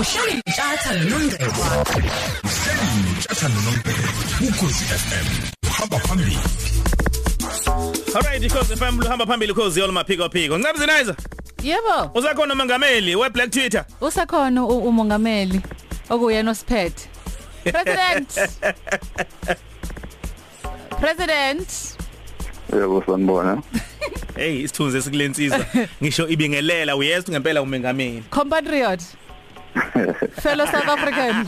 uhleli ntshatha nonongcebo Uhleli tjatha nonompela ukhosi FM hamba phambili Alright because FM luhamba phambili cause yolo maphiko phiko Ncamzi Nizer Yebo, usakhona umongameli we Black Twitter usakhona u- umongameli okuyena osiphethe. President. President. Yebo sanibona. Hey isithunzi esikulensizwa ngisho ibingelela uyeza ngempela umengameli compatriot. Fellow South African.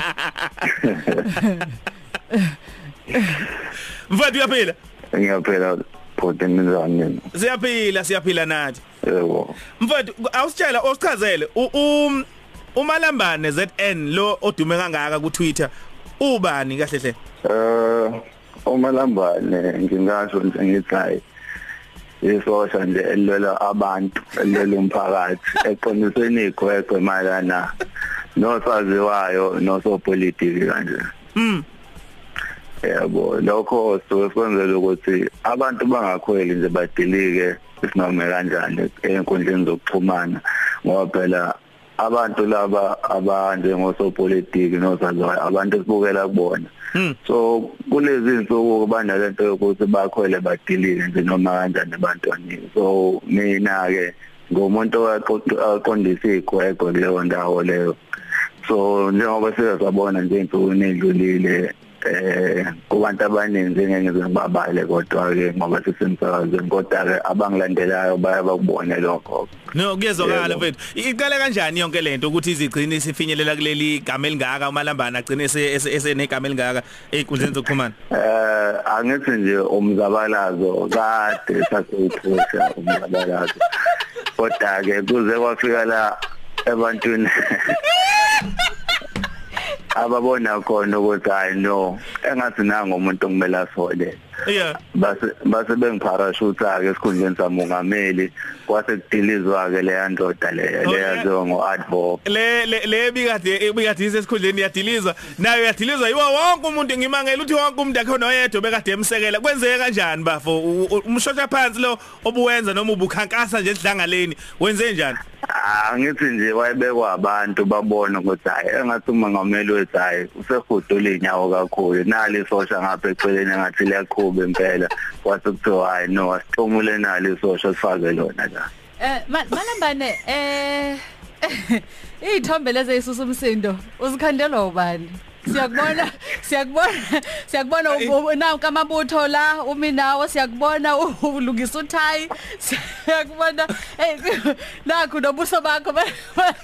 Mfowethu uyaphila Ngiyaphela photo nizani. Siyaphila siyaphila nathi Yebo. Mfowethu awusichela osichazele u- um umalambane ZN lo odume kangaka ku Twitter ubani kahle hle Eh umalambane ngingasho nje ngithi isosha nje elwela abantu elwela umphakathi eqonisweni igwegwe mayana nosaziwayo nosopolitiki kanje. Mm Yebo lokho suke sikwenzela ukuthi abantu bangakhweli nje badilike isinome kanjani enkundleni zokuxhumana ngoba phela abantu laba abanjengosopolitiki nosaziwayo abantu esibukela kubona Mm. so kulezi insuku banalento yokuthi bakhwele badilike nje noma kanjani ebantwaneni so mina ke ngomuntu owaqondisa igwegwe kuleyo ndawo leyo so njengoba siyazabona nje insukwini edlulile eh kubantu abaningi ngeke ngibabale kodwa ke ngoba sisemsakazweni kodwa ke abangilandelayo bayabakubona lokho. No kuyezwakala mfethu. Iqale kanjani yonke lento ukuthi izigcine sifinyelela kuleli igama elingaka? Umalambana agcine esenegama elingaka einkundleni zokuxhumana. eh angithi nje umzabalazo kade sasewuphusha umzabalazo. Kodwa ke kuze kwafika la ebantwini. ababona khona ukuthi hayi no. Engathi nangu umuntu okumele asole Yeah. base base bengipharashutha ke esikhundleni samongameli kwase kudilizwa ke leya ndoda leya Oh, leya yeah. zongo advocate Le le le bikade ebikade isesikhundleni yadilizwa. Nayo yadilizwa yiwa wonke umuntu ngimangela ukuthi wonke umuntu akhona oyedwa bekade emsekela. Kwenzeke kanjani bafo? U- u- umshosha phansi lo obuwenza noma ubukhankasa nje esidlangaleni wenze njani? Angithi nje wayebekwa abantu babona ukuthi hayi engathi umongameli wethu hayi usehudula inyawo kakhulu. Nali isosha ngapha eceleni engathi liyakhube impela kwase kuthiwa hayi no asihlomule nali isosha sifake lona la Eh ma- malambane eh izithombe lezi ezisusa umsindo uzikhandelwa ubani? Siyakubona siyakubona siyakubona ubu- nawu kamabutho la uminawo siyakubona ulungisa uthayi siyakubona eh nakho nobuso bakho ba-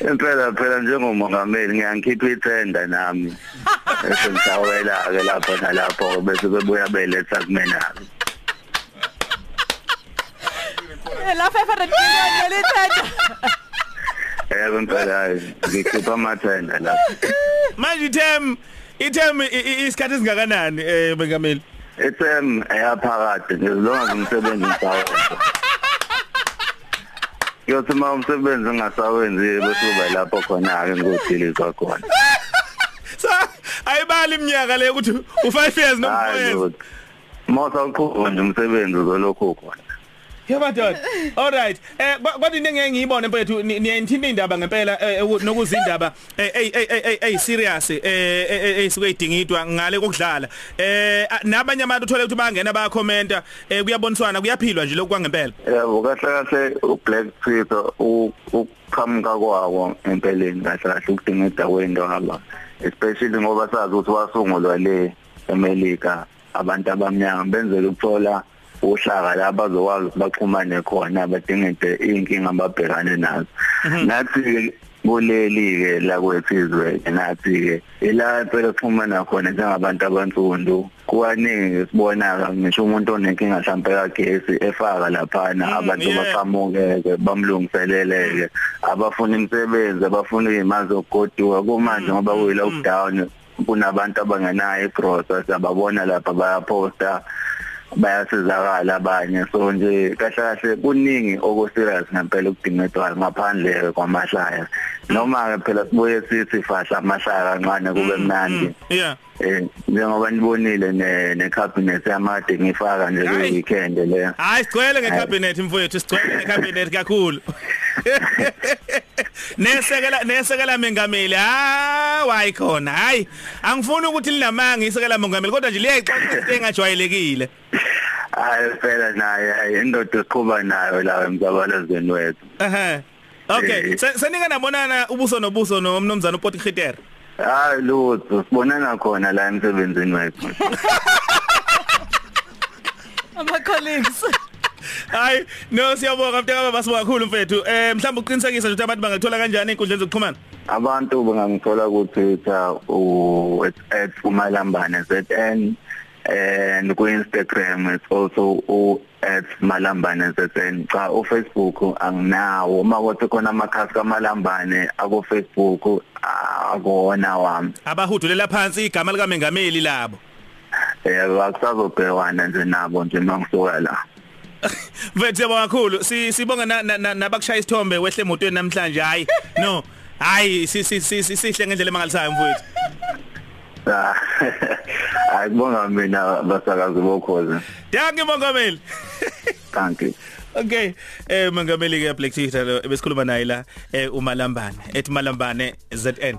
impela phela njengomongameli ngiyangikhipha ithenda nami bese ngishawela ke lapho nalapho bese bebuya beletha kumina la 500 million yelithanda yebo hayi ngikhipha amathenda lapho manje ithem ithem isikhathi singakanani eh bengameli Ethem eyaphakade ngizilonga ngisawenza. Yothi uma umsebenzi ungasawenzi bese kuba lapho khona ke ngidilizwa khona. sa ayibali iminyaka le ukuthi u5 years ukuthi Mosa uqhubeka nje umsebenzi uzolokhu khona. Yabadala. Alright. Eh kwa- kodwa into engeke ngiyibone mfethu ni- niyayithinta indaba ngempela eh, uku- nokuzindaba eh ey serious eh eh isuke idingidwa ngale kokudlala. Eh nabanye abantu uthole ukuthi bangena baya commenta eh kuyaboniswana kuyaphilwa nje lokhu kwangempela. Yebo kahle kahle uBlack Twitter uqhamuka kwawo empeleni kahle kahle ukudinga idakwendo haba. Especially ngoba sazi ukuthi wasungulwa le eMelika abantu abamnyama benzele ukuthola uhlaka la bazokwazi ukuthi baxhumane khona badinga into inkinga ababhekane nazo. Nathi kuleli ke la kwethizwe nathi ke ila phela xhumana khona njengabantu abansundu. Kuwaningi sibona ngisho umuntu onenkinga mhlawumbe kagesi efaka laphana Mm, abantu yeah. baqhamukeke bamlungiseleleke. Abafuna imisebenzi abafuna izimali zokugoduka kumanje ngoba kuyi lockdown kunabantu abangenayo igroceries ababona lapha bayaposta. Bayasizakala abanye so nje kahle kahle kuningi okuserious ngempela ukudingedwa ngaphandle kwamahlaya noma ke phela sibuye sithi fahla amahlaya kancane kube mnandi Yeah. eh njengoba nibonile ne ne cabinet yamade ngifaka nje Hayi. ku weekend le Hayi sigcwele ngecabinet mfowethu sigcwele ngecabinet kakhulu. nesekela nesekela mengameli ha wayikhona hayi. Angifuni ukuthi linamanga isekela mengameli kodwa nje liyayixoxa engajwayelekile hayi phela naye indoda siqhuba nayo la emzabalazweni wethu. Ehe. Okay Eh. Se- senika nabonana ubuso nobuso nomnumzana uPoti Khiter hayi lutho sibonana khona la emsebenzini wethu. Ama colleagues hayi no siyabonga mntakama basibo kakhulu mfethu. Eh mhlawumbe uqinisekisa nje ukuthi abantu bangakuthola kanjani einkundleni zokuxhumana? Abantu bangangithola ku Twitter u @umalambane zn and ku Instagram it's also u @malambane zn cha u Facebook anginawo. Uma kuthi khona amakhasi kamalambane aku Facebook akona wami. Abahudulela phansi igama lika mengameli labo. Eh akusazobhekwana nje nabo nje mangisuka la. mfethu siyabonga kakhulu. Si- sibonga na- na- na- nabakushaya isithombe wehle emotweni namhlanje hayi no hayi si- si- si- si- sihle ngendlela emangalisayo mfethu ayibonga mina basakazi bokhoza Danke mongameli. Thank you. Okay eh mongameli ke Black Twitter besikhuluma naye la eh umalambane ethi malambane ZN